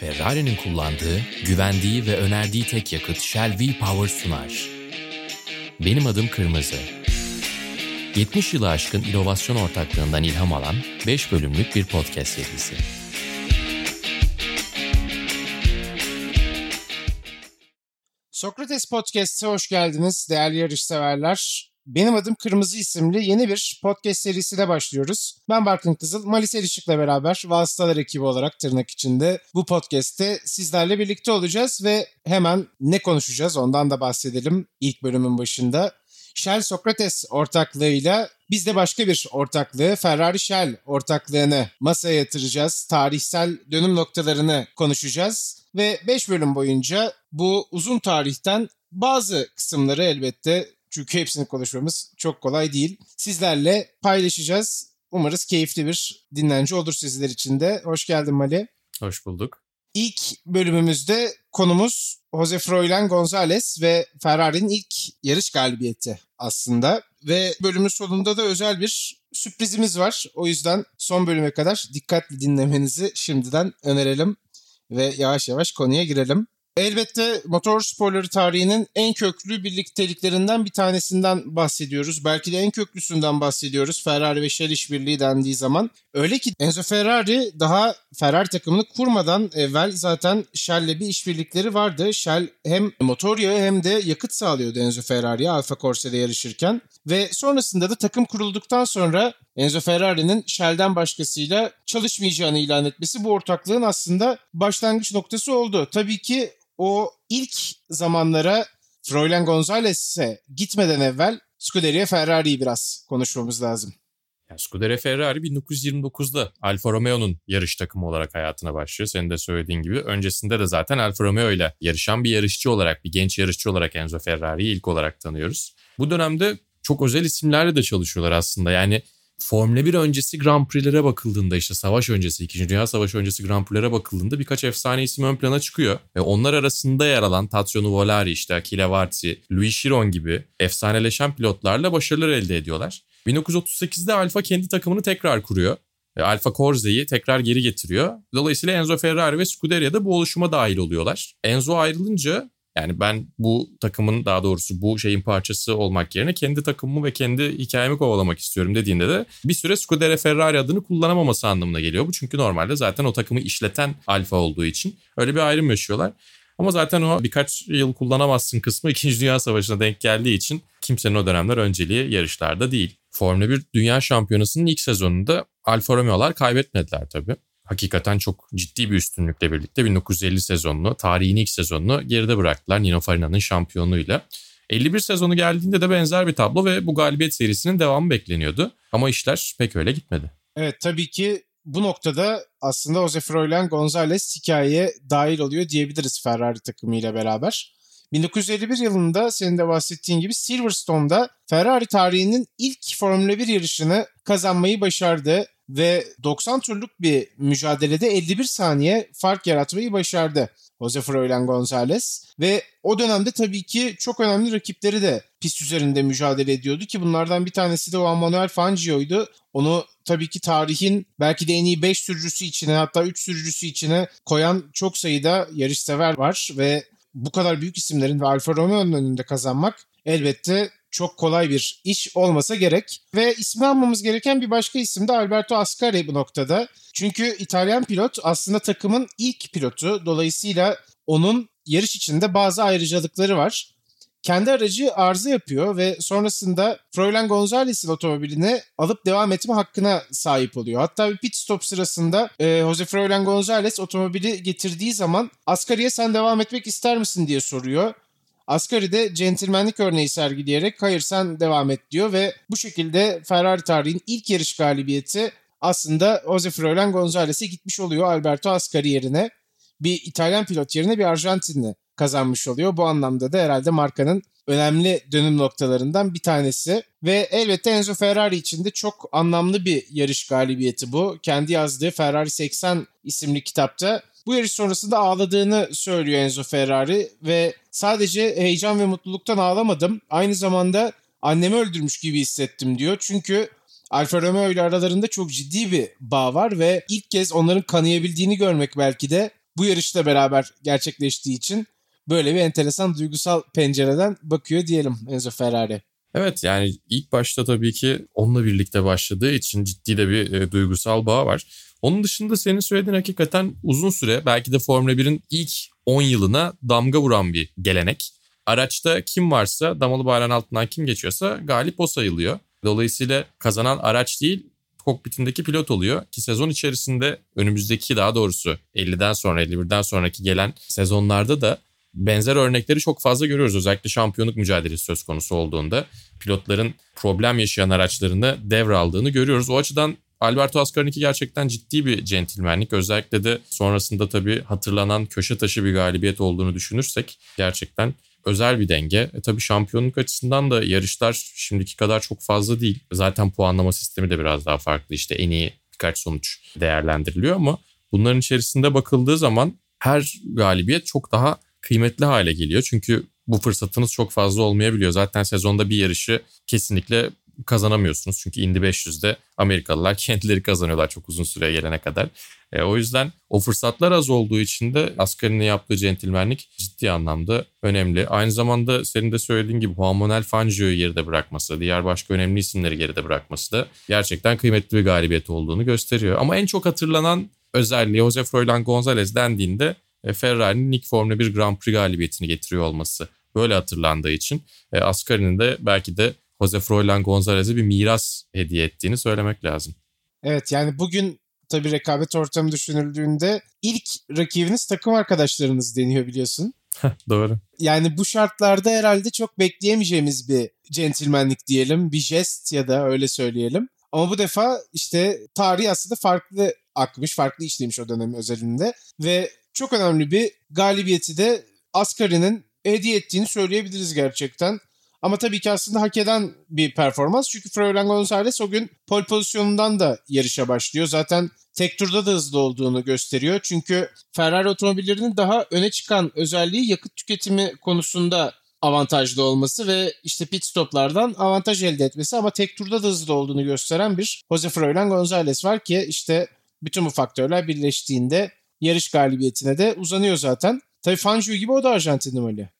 Ferrari'nin kullandığı, güvendiği ve önerdiği tek yakıt Shell V-Power sunar. Benim adım Kırmızı. 70 yılı aşkın inovasyon ortaklığından ilham alan 5 bölümlük bir podcast serisi. Sokrates Podcast'a hoş geldiniz değerli yarışseverler. Benim adım Kırmızı isimli yeni bir podcast serisine başlıyoruz. Ben Barkın Kızıl, Malis Erişik'le beraber Vasıtalar ekibi olarak tırnak içinde bu podcast'te sizlerle birlikte olacağız ve hemen ne konuşacağız ondan da bahsedelim ilk bölümün başında. Shell Sokrates ortaklığıyla biz de başka bir ortaklığı Ferrari Shell ortaklığını masaya yatıracağız. Tarihsel dönüm noktalarını konuşacağız ve 5 bölüm boyunca bu uzun tarihten bazı kısımları elbette çünkü hepsini konuşmamız çok kolay değil. Sizlerle paylaşacağız. Umarız keyifli bir dinlence olur sizler için de. Hoş geldin Mali. Hoş bulduk. İlk bölümümüzde konumuz Jose Froilan Gonzalez ve Ferrari'nin ilk yarış galibiyeti aslında. Ve bölümün sonunda da özel bir sürprizimiz var. O yüzden son bölüme kadar dikkatli dinlemenizi şimdiden önerelim ve yavaş yavaş konuya girelim. Elbette motor sporları tarihinin en köklü birlikteliklerinden bir tanesinden bahsediyoruz. Belki de en köklüsünden bahsediyoruz. Ferrari ve Shell işbirliği dendiği zaman. Öyle ki Enzo Ferrari daha Ferrari takımını kurmadan evvel zaten Shell'le bir işbirlikleri vardı. Shell hem motor yağı hem de yakıt sağlıyordu Enzo Ferrari'ye Alfa Corse'de yarışırken. Ve sonrasında da takım kurulduktan sonra Enzo Ferrari'nin Shell'den başkasıyla çalışmayacağını ilan etmesi bu ortaklığın aslında başlangıç noktası oldu. Tabii ki o ilk zamanlara Froilan Gonzalez'e gitmeden evvel Scuderia Ferrari'yi biraz konuşmamız lazım. Yani Scuderia Ferrari 1929'da Alfa Romeo'nun yarış takımı olarak hayatına başlıyor. Senin de söylediğin gibi. Öncesinde de zaten Alfa Romeo ile yarışan bir yarışçı olarak, bir genç yarışçı olarak Enzo Ferrari'yi ilk olarak tanıyoruz. Bu dönemde çok özel isimlerle de çalışıyorlar aslında. Yani Formula 1 öncesi Grand Prix'lere bakıldığında işte savaş öncesi, 2. Dünya Savaşı öncesi Grand Prix'lere bakıldığında birkaç efsane isim ön plana çıkıyor. Ve onlar arasında yer alan Tazio Nuvolari, işte Achille Varzi, Louis Chiron gibi efsaneleşen pilotlarla başarılar elde ediyorlar. 1938'de Alfa kendi takımını tekrar kuruyor. Alfa Corse'yi tekrar geri getiriyor. Dolayısıyla Enzo Ferrari ve Scuderia da bu oluşuma dahil oluyorlar. Enzo ayrılınca yani ben bu takımın daha doğrusu bu şeyin parçası olmak yerine kendi takımımı ve kendi hikayemi kovalamak istiyorum dediğinde de bir süre Scuderia Ferrari adını kullanamaması anlamına geliyor bu. Çünkü normalde zaten o takımı işleten Alfa olduğu için öyle bir ayrım yaşıyorlar. Ama zaten o birkaç yıl kullanamazsın kısmı 2. Dünya Savaşı'na denk geldiği için kimsenin o dönemler önceliği yarışlarda değil. Formula 1 Dünya Şampiyonası'nın ilk sezonunda Alfa Romeo'lar kaybetmediler tabii hakikaten çok ciddi bir üstünlükle birlikte 1950 sezonunu, tarihin ilk sezonunu geride bıraktılar Nino Farina'nın şampiyonluğuyla. 51 sezonu geldiğinde de benzer bir tablo ve bu galibiyet serisinin devamı bekleniyordu. Ama işler pek öyle gitmedi. Evet tabii ki bu noktada aslında Jose Froilan Gonzalez hikayeye dahil oluyor diyebiliriz Ferrari takımıyla beraber. 1951 yılında senin de bahsettiğin gibi Silverstone'da Ferrari tarihinin ilk Formula 1 yarışını kazanmayı başardı ve 90 turluk bir mücadelede 51 saniye fark yaratmayı başardı. Jose Froilan Gonzalez ve o dönemde tabii ki çok önemli rakipleri de pist üzerinde mücadele ediyordu ki bunlardan bir tanesi de Juan Manuel Fangio'ydu. Onu tabii ki tarihin belki de en iyi 5 sürücüsü içine hatta 3 sürücüsü içine koyan çok sayıda yarışsever var ve bu kadar büyük isimlerin ve Alfa Romeo'nun önünde kazanmak elbette çok kolay bir iş olmasa gerek. Ve ismi almamız gereken bir başka isim de Alberto Ascari bu noktada. Çünkü İtalyan pilot aslında takımın ilk pilotu. Dolayısıyla onun yarış içinde bazı ayrıcalıkları var. Kendi aracı arıza yapıyor ve sonrasında Froilan Gonzalez'in otomobiline alıp devam etme hakkına sahip oluyor. Hatta bir pit stop sırasında e, Jose Froilan Gonzalez otomobili getirdiği zaman Ascari'ye sen devam etmek ister misin diye soruyor. Asgari de centilmenlik örneği sergileyerek hayır sen devam et diyor ve bu şekilde Ferrari tarihinin ilk yarış galibiyeti aslında Jose Froilan Gonzalez'e gitmiş oluyor Alberto Ascari yerine. Bir İtalyan pilot yerine bir Arjantinli kazanmış oluyor. Bu anlamda da herhalde markanın önemli dönüm noktalarından bir tanesi. Ve elbette Enzo Ferrari için de çok anlamlı bir yarış galibiyeti bu. Kendi yazdığı Ferrari 80 isimli kitapta bu yarış sonrasında ağladığını söylüyor Enzo Ferrari ve sadece heyecan ve mutluluktan ağlamadım. Aynı zamanda annemi öldürmüş gibi hissettim diyor. Çünkü Alfa Romeo ile aralarında çok ciddi bir bağ var ve ilk kez onların kanayabildiğini görmek belki de bu yarışla beraber gerçekleştiği için böyle bir enteresan duygusal pencereden bakıyor diyelim Enzo Ferrari. Evet yani ilk başta tabii ki onunla birlikte başladığı için ciddi de bir e, duygusal bağ var. Onun dışında senin söylediğin hakikaten uzun süre belki de Formula 1'in ilk 10 yılına damga vuran bir gelenek. Araçta kim varsa damalı bayrağın altından kim geçiyorsa galip o sayılıyor. Dolayısıyla kazanan araç değil kokpitindeki pilot oluyor ki sezon içerisinde önümüzdeki daha doğrusu 50'den sonra 51'den sonraki gelen sezonlarda da benzer örnekleri çok fazla görüyoruz. Özellikle şampiyonluk mücadelesi söz konusu olduğunda pilotların problem yaşayan araçlarını devraldığını görüyoruz. O açıdan Alberto Ascari'ninki gerçekten ciddi bir centilmenlik. Özellikle de sonrasında tabii hatırlanan köşe taşı bir galibiyet olduğunu düşünürsek gerçekten özel bir denge. E tabii şampiyonluk açısından da yarışlar şimdiki kadar çok fazla değil. Zaten puanlama sistemi de biraz daha farklı. İşte en iyi birkaç sonuç değerlendiriliyor ama bunların içerisinde bakıldığı zaman her galibiyet çok daha kıymetli hale geliyor. Çünkü bu fırsatınız çok fazla olmayabiliyor. Zaten sezonda bir yarışı kesinlikle kazanamıyorsunuz. Çünkü Indy 500'de Amerikalılar kendileri kazanıyorlar çok uzun süreye gelene kadar. E, o yüzden o fırsatlar az olduğu için de Ascari'nin yaptığı centilmenlik ciddi anlamda önemli. Aynı zamanda senin de söylediğin gibi Juan Manuel Fangio'yu geride bırakması, diğer başka önemli isimleri geride bırakması da gerçekten kıymetli bir galibiyet olduğunu gösteriyor. Ama en çok hatırlanan özelliği Jose Froilan Gonzalez dendiğinde Ferrari'nin ilk Formula 1 Grand Prix galibiyetini getiriyor olması. Böyle hatırlandığı için e, Ascari'nin de belki de Jose Froilan Gonzalez'e bir miras hediye ettiğini söylemek lazım. Evet yani bugün tabii rekabet ortamı düşünüldüğünde ilk rakibiniz takım arkadaşlarınız deniyor biliyorsun. Doğru. Yani bu şartlarda herhalde çok bekleyemeyeceğimiz bir centilmenlik diyelim, bir jest ya da öyle söyleyelim. Ama bu defa işte tarih aslında farklı akmış, farklı işlemiş o dönem özelinde ve çok önemli bir galibiyeti de Ascari'nin hediye ettiğini söyleyebiliriz gerçekten. Ama tabii ki aslında hak eden bir performans. Çünkü Froilan Gonzalez o gün pol pozisyonundan da yarışa başlıyor. Zaten tek turda da hızlı olduğunu gösteriyor. Çünkü Ferrari otomobillerinin daha öne çıkan özelliği yakıt tüketimi konusunda avantajlı olması ve işte pit stoplardan avantaj elde etmesi ama tek turda da hızlı olduğunu gösteren bir Jose Froilan Gonzalez var ki işte bütün bu faktörler birleştiğinde yarış galibiyetine de uzanıyor zaten. Tabii Fangio gibi o da Arjantinli öyle.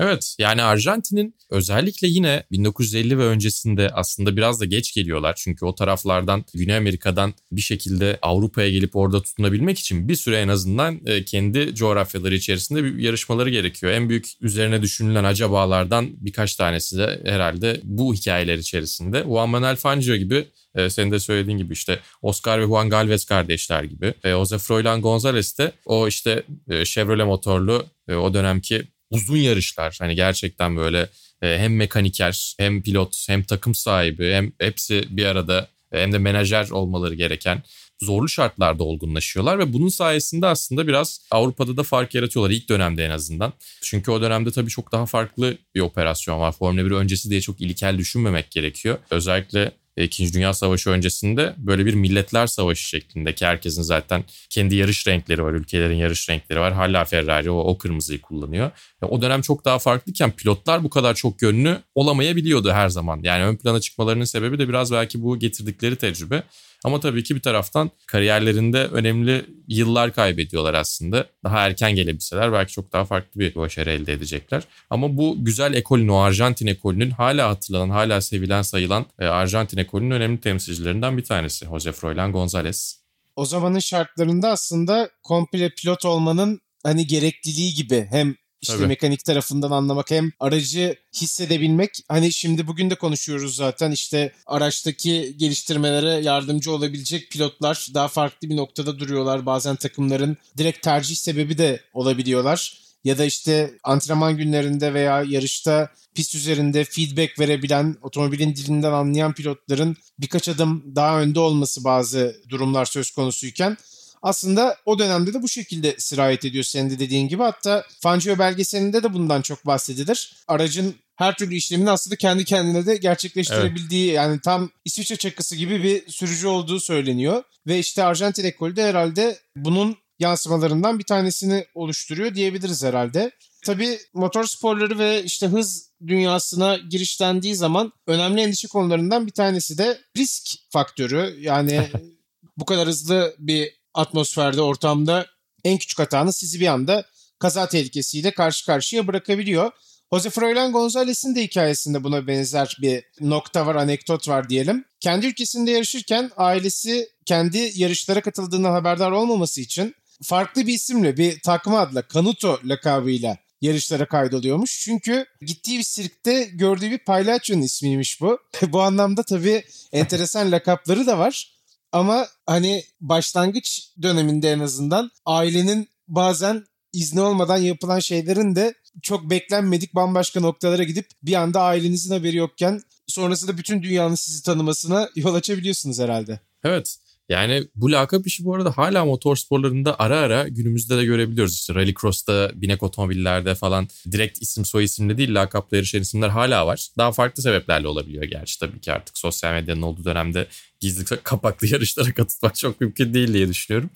Evet yani Arjantin'in özellikle yine 1950 ve öncesinde aslında biraz da geç geliyorlar. Çünkü o taraflardan Güney Amerika'dan bir şekilde Avrupa'ya gelip orada tutunabilmek için bir süre en azından e, kendi coğrafyaları içerisinde bir yarışmaları gerekiyor. En büyük üzerine düşünülen acabalardan birkaç tanesi de herhalde bu hikayeler içerisinde. Juan Manuel Fangio gibi e, senin de söylediğin gibi işte Oscar ve Juan Galvez kardeşler gibi. E, Jose Froilan Gonzalez de o işte e, Chevrolet motorlu e, o dönemki uzun yarışlar hani gerçekten böyle e, hem mekaniker hem pilot hem takım sahibi hem hepsi bir arada e, hem de menajer olmaları gereken zorlu şartlarda olgunlaşıyorlar ve bunun sayesinde aslında biraz Avrupa'da da fark yaratıyorlar ilk dönemde en azından. Çünkü o dönemde tabii çok daha farklı bir operasyon var. Formula 1 öncesi diye çok ilkel düşünmemek gerekiyor. Özellikle İkinci Dünya Savaşı öncesinde böyle bir milletler savaşı şeklinde ki herkesin zaten kendi yarış renkleri var, ülkelerin yarış renkleri var. Hala Ferrari o, o kırmızıyı kullanıyor. O dönem çok daha farklıyken pilotlar bu kadar çok yönlü olamayabiliyordu her zaman. Yani ön plana çıkmalarının sebebi de biraz belki bu getirdikleri tecrübe. Ama tabii ki bir taraftan kariyerlerinde önemli yıllar kaybediyorlar aslında. Daha erken gelebilseler belki çok daha farklı bir başarı elde edecekler. Ama bu güzel ekolün, o Arjantin ekolünün hala hatırlanan, hala sevilen sayılan e, Arjantin ekolünün önemli temsilcilerinden bir tanesi. Jose Froilan González. O zamanın şartlarında aslında komple pilot olmanın hani gerekliliği gibi hem işte Tabii. mekanik tarafından anlamak hem aracı hissedebilmek. Hani şimdi bugün de konuşuyoruz zaten işte araçtaki geliştirmelere yardımcı olabilecek pilotlar daha farklı bir noktada duruyorlar. Bazen takımların direkt tercih sebebi de olabiliyorlar. Ya da işte antrenman günlerinde veya yarışta pist üzerinde feedback verebilen, otomobilin dilinden anlayan pilotların birkaç adım daha önde olması bazı durumlar söz konusuyken aslında o dönemde de bu şekilde sirayet ediyor senin de dediğin gibi. Hatta Fangio belgeselinde de bundan çok bahsedilir. Aracın her türlü işlemini aslında kendi kendine de gerçekleştirebildiği evet. yani tam İsviçre çakısı gibi bir sürücü olduğu söyleniyor. Ve işte Arjantin ekolü de herhalde bunun yansımalarından bir tanesini oluşturuyor diyebiliriz herhalde. Tabii motor sporları ve işte hız dünyasına girişlendiği zaman önemli endişe konularından bir tanesi de risk faktörü. Yani bu kadar hızlı bir atmosferde, ortamda en küçük hatanız sizi bir anda kaza tehlikesiyle karşı karşıya bırakabiliyor. Jose Froilan Gonzalez'in de hikayesinde buna benzer bir nokta var, anekdot var diyelim. Kendi ülkesinde yarışırken ailesi kendi yarışlara katıldığından haberdar olmaması için farklı bir isimle, bir takma adla, Kanuto lakabıyla yarışlara kaydoluyormuş. Çünkü gittiği bir sirkte gördüğü bir palyaçonun ismiymiş bu. bu anlamda tabii enteresan lakapları da var. Ama hani başlangıç döneminde en azından ailenin bazen izni olmadan yapılan şeylerin de çok beklenmedik bambaşka noktalara gidip bir anda ailenizin haberi yokken sonrasında bütün dünyanın sizi tanımasına yol açabiliyorsunuz herhalde. Evet. Yani bu lakap işi bu arada hala motor sporlarında ara ara günümüzde de görebiliyoruz. İşte rallycross'ta, binek otomobillerde falan direkt isim soy isimle değil lakapla yarışan isimler hala var. Daha farklı sebeplerle olabiliyor gerçi tabii ki artık sosyal medyanın olduğu dönemde gizli kapaklı yarışlara katılmak çok mümkün değil diye düşünüyorum.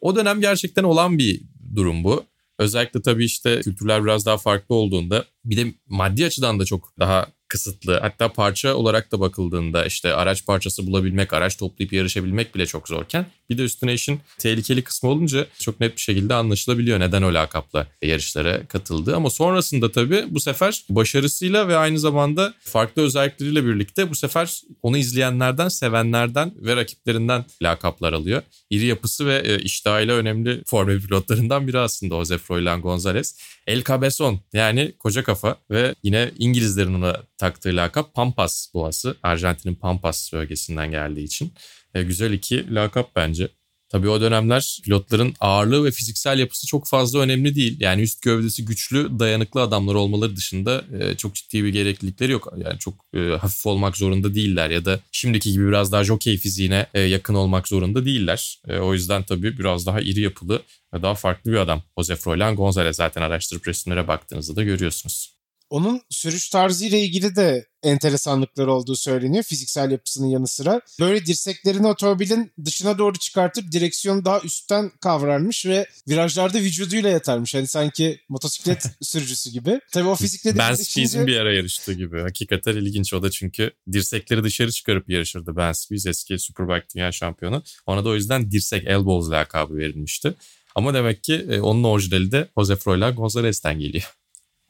O dönem gerçekten olan bir durum bu. Özellikle tabii işte kültürler biraz daha farklı olduğunda bir de maddi açıdan da çok daha kısıtlı. Hatta parça olarak da bakıldığında işte araç parçası bulabilmek, araç toplayıp yarışabilmek bile çok zorken bir de üstüne işin tehlikeli kısmı olunca çok net bir şekilde anlaşılabiliyor neden o lakapla yarışlara katıldı. Ama sonrasında tabii bu sefer başarısıyla ve aynı zamanda farklı özellikleriyle birlikte bu sefer onu izleyenlerden, sevenlerden ve rakiplerinden lakaplar alıyor. İri yapısı ve e, iştahıyla önemli Formula pilotlarından biri aslında Jose Froilan Gonzalez. El Cabezon yani koca kafa ve yine İngilizlerin ona taktığı lakap Pampas boğası. Arjantin'in Pampas bölgesinden geldiği için. E, güzel iki lakap bence. Tabii o dönemler pilotların ağırlığı ve fiziksel yapısı çok fazla önemli değil. Yani üst gövdesi güçlü, dayanıklı adamlar olmaları dışında e, çok ciddi bir gereklilikleri yok. Yani çok e, hafif olmak zorunda değiller ya da şimdiki gibi biraz daha jockey fiziğine e, yakın olmak zorunda değiller. E, o yüzden tabii biraz daha iri yapılı ve daha farklı bir adam. Jose Froilan Gonzalez zaten araştırıp resimlere baktığınızda da görüyorsunuz. Onun sürüş tarzı ile ilgili de enteresanlıkları olduğu söyleniyor fiziksel yapısının yanı sıra. Böyle dirseklerini otomobilin dışına doğru çıkartıp direksiyonu daha üstten kavrarmış ve virajlarda vücuduyla yatarmış. Hani sanki motosiklet sürücüsü gibi. Tabii o fizikle de Ben Spies'in bir ara yarıştığı gibi. Hakikaten ilginç o da çünkü dirsekleri dışarı çıkarıp yarışırdı Ben Spies eski Superbike Dünya Şampiyonu. Ona da o yüzden dirsek elbows lakabı verilmişti. Ama demek ki e, onun orijinali de Jose Froilan Gonzalez'ten geliyor.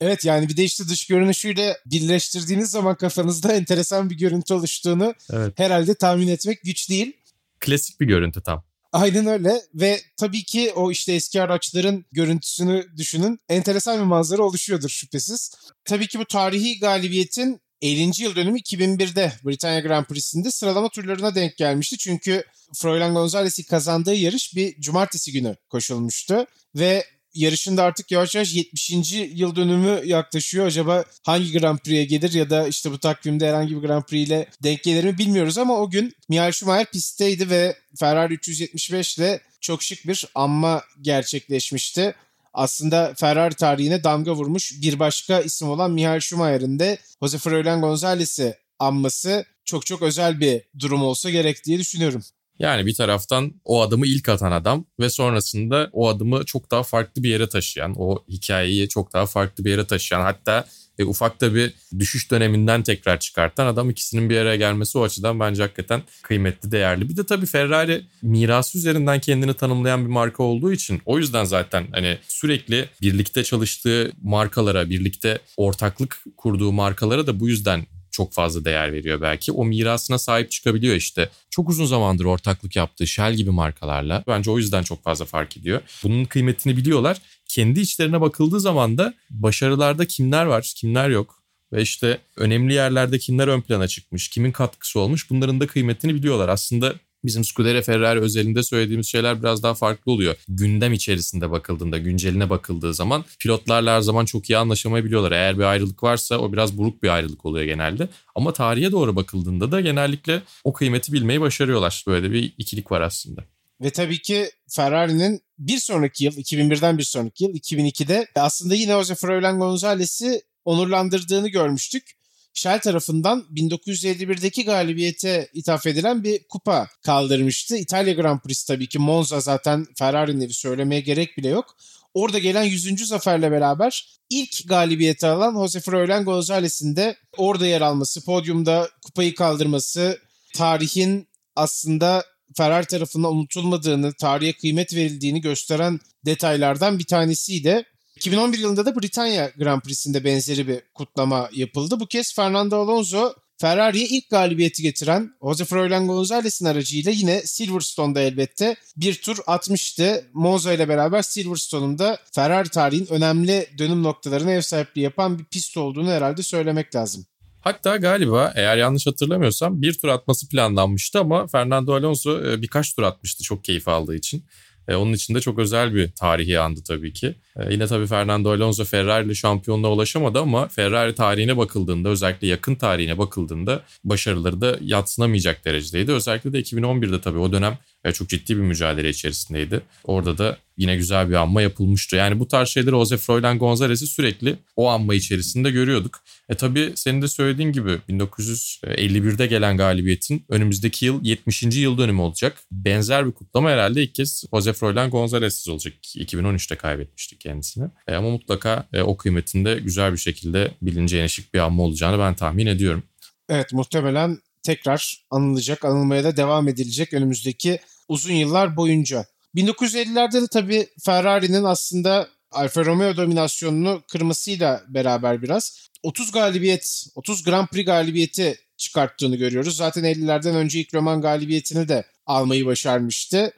Evet yani bir de işte dış görünüşüyle birleştirdiğiniz zaman kafanızda enteresan bir görüntü oluştuğunu evet. herhalde tahmin etmek güç değil. Klasik bir görüntü tam. Aynen öyle ve tabii ki o işte eski araçların görüntüsünü düşünün. Enteresan bir manzara oluşuyordur şüphesiz. Tabii ki bu tarihi galibiyetin 50. yıl dönümü 2001'de Britanya Grand Prix'sinde sıralama turlarına denk gelmişti. Çünkü Froilan Gonzalez'i kazandığı yarış bir cumartesi günü koşulmuştu. Ve yarışında artık yavaş yavaş 70. yıl dönümü yaklaşıyor. Acaba hangi Grand Prix'e gelir ya da işte bu takvimde herhangi bir Grand Prix ile denk gelir mi bilmiyoruz ama o gün Michael Schumacher pistteydi ve Ferrari 375 ile çok şık bir anma gerçekleşmişti. Aslında Ferrari tarihine damga vurmuş bir başka isim olan Michael Schumacher'in de Jose Froilan Gonzalez'i anması çok çok özel bir durum olsa gerek diye düşünüyorum. Yani bir taraftan o adımı ilk atan adam ve sonrasında o adımı çok daha farklı bir yere taşıyan, o hikayeyi çok daha farklı bir yere taşıyan hatta e, ufak da bir düşüş döneminden tekrar çıkartan adam ikisinin bir araya gelmesi o açıdan bence hakikaten kıymetli, değerli. Bir de tabii Ferrari mirası üzerinden kendini tanımlayan bir marka olduğu için o yüzden zaten hani sürekli birlikte çalıştığı markalara, birlikte ortaklık kurduğu markalara da bu yüzden çok fazla değer veriyor belki. O mirasına sahip çıkabiliyor işte. Çok uzun zamandır ortaklık yaptığı Shell gibi markalarla. Bence o yüzden çok fazla fark ediyor. Bunun kıymetini biliyorlar. Kendi içlerine bakıldığı zaman da başarılarda kimler var, kimler yok ve işte önemli yerlerde kimler ön plana çıkmış, kimin katkısı olmuş bunların da kıymetini biliyorlar. Aslında Bizim Scuderia Ferrari özelinde söylediğimiz şeyler biraz daha farklı oluyor. Gündem içerisinde bakıldığında, günceline bakıldığı zaman pilotlarla her zaman çok iyi anlaşamayabiliyorlar. Eğer bir ayrılık varsa o biraz buruk bir ayrılık oluyor genelde. Ama tarihe doğru bakıldığında da genellikle o kıymeti bilmeyi başarıyorlar. Böyle bir ikilik var aslında. Ve tabii ki Ferrari'nin bir sonraki yıl, 2001'den bir sonraki yıl, 2002'de aslında yine Jose Froilan Gonzalez'i onurlandırdığını görmüştük. Shell tarafından 1951'deki galibiyete ithaf edilen bir kupa kaldırmıştı. İtalya Grand Prix tabii ki Monza zaten Ferrari'nin evi söylemeye gerek bile yok. Orada gelen 100. zaferle beraber ilk galibiyeti alan Jose Froilan Gonzalez'in de orada yer alması, podyumda kupayı kaldırması, tarihin aslında Ferrari tarafından unutulmadığını, tarihe kıymet verildiğini gösteren detaylardan bir tanesiydi. 2011 yılında da Britanya Grand Prix'sinde benzeri bir kutlama yapıldı. Bu kez Fernando Alonso Ferrari'ye ilk galibiyeti getiren Jose Froilan Gonzalez'in aracıyla yine Silverstone'da elbette bir tur atmıştı. Monza ile beraber Silverstone'un da Ferrari tarihin önemli dönüm noktalarına ev sahipliği yapan bir pist olduğunu herhalde söylemek lazım. Hatta galiba eğer yanlış hatırlamıyorsam bir tur atması planlanmıştı ama Fernando Alonso e, birkaç tur atmıştı çok keyif aldığı için. E, onun için de çok özel bir tarihi andı tabii ki. E, yine tabii Fernando Alonso Ferrari ile şampiyonluğa ulaşamadı ama Ferrari tarihine bakıldığında özellikle yakın tarihine bakıldığında başarıları da yatsınamayacak derecedeydi. Özellikle de 2011'de tabii o dönem e, çok ciddi bir mücadele içerisindeydi. Orada da yine güzel bir anma yapılmıştı. Yani bu tarz şeyleri Jose Froilan Gonzalez'i sürekli o anma içerisinde görüyorduk. E tabii senin de söylediğin gibi 1951'de gelen galibiyetin önümüzdeki yıl 70. yıl dönümü olacak. Benzer bir kutlama herhalde ilk kez Jose Froilan Gonzalez'siz olacak. 2013'te kaybetmiştik kendisini. E ama mutlaka e, o kıymetinde güzel bir şekilde bilineceğine şık bir anma olacağını ben tahmin ediyorum. Evet muhtemelen tekrar anılacak, anılmaya da devam edilecek önümüzdeki uzun yıllar boyunca. 1950'lerde de tabii Ferrari'nin aslında Alfa Romeo dominasyonunu kırmasıyla beraber biraz 30 galibiyet, 30 Grand Prix galibiyeti çıkarttığını görüyoruz. Zaten 50'lerden önce ilk Roman galibiyetini de almayı başarmıştı.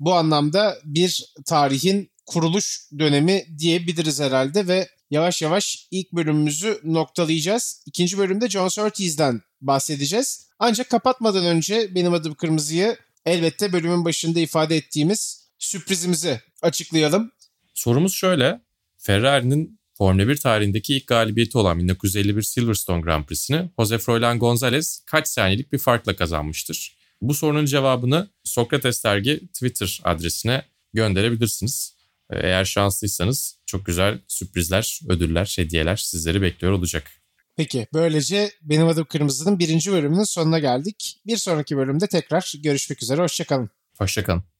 Bu anlamda bir tarihin kuruluş dönemi diyebiliriz herhalde ve yavaş yavaş ilk bölümümüzü noktalayacağız. İkinci bölümde John Surtees'den bahsedeceğiz. Ancak kapatmadan önce benim adım Kırmızı'yı elbette bölümün başında ifade ettiğimiz sürprizimizi açıklayalım. Sorumuz şöyle. Ferrari'nin Formula 1 tarihindeki ilk galibiyeti olan 1951 Silverstone Grand Prix'sini Jose Froilan Gonzalez kaç saniyelik bir farkla kazanmıştır? Bu sorunun cevabını Sokrates Dergi Twitter adresine gönderebilirsiniz. Eğer şanslıysanız çok güzel sürprizler, ödüller, hediyeler sizleri bekliyor olacak. Peki böylece Benim Adım Kırmızı'nın birinci bölümünün sonuna geldik. Bir sonraki bölümde tekrar görüşmek üzere. Hoşçakalın. Hoşçakalın.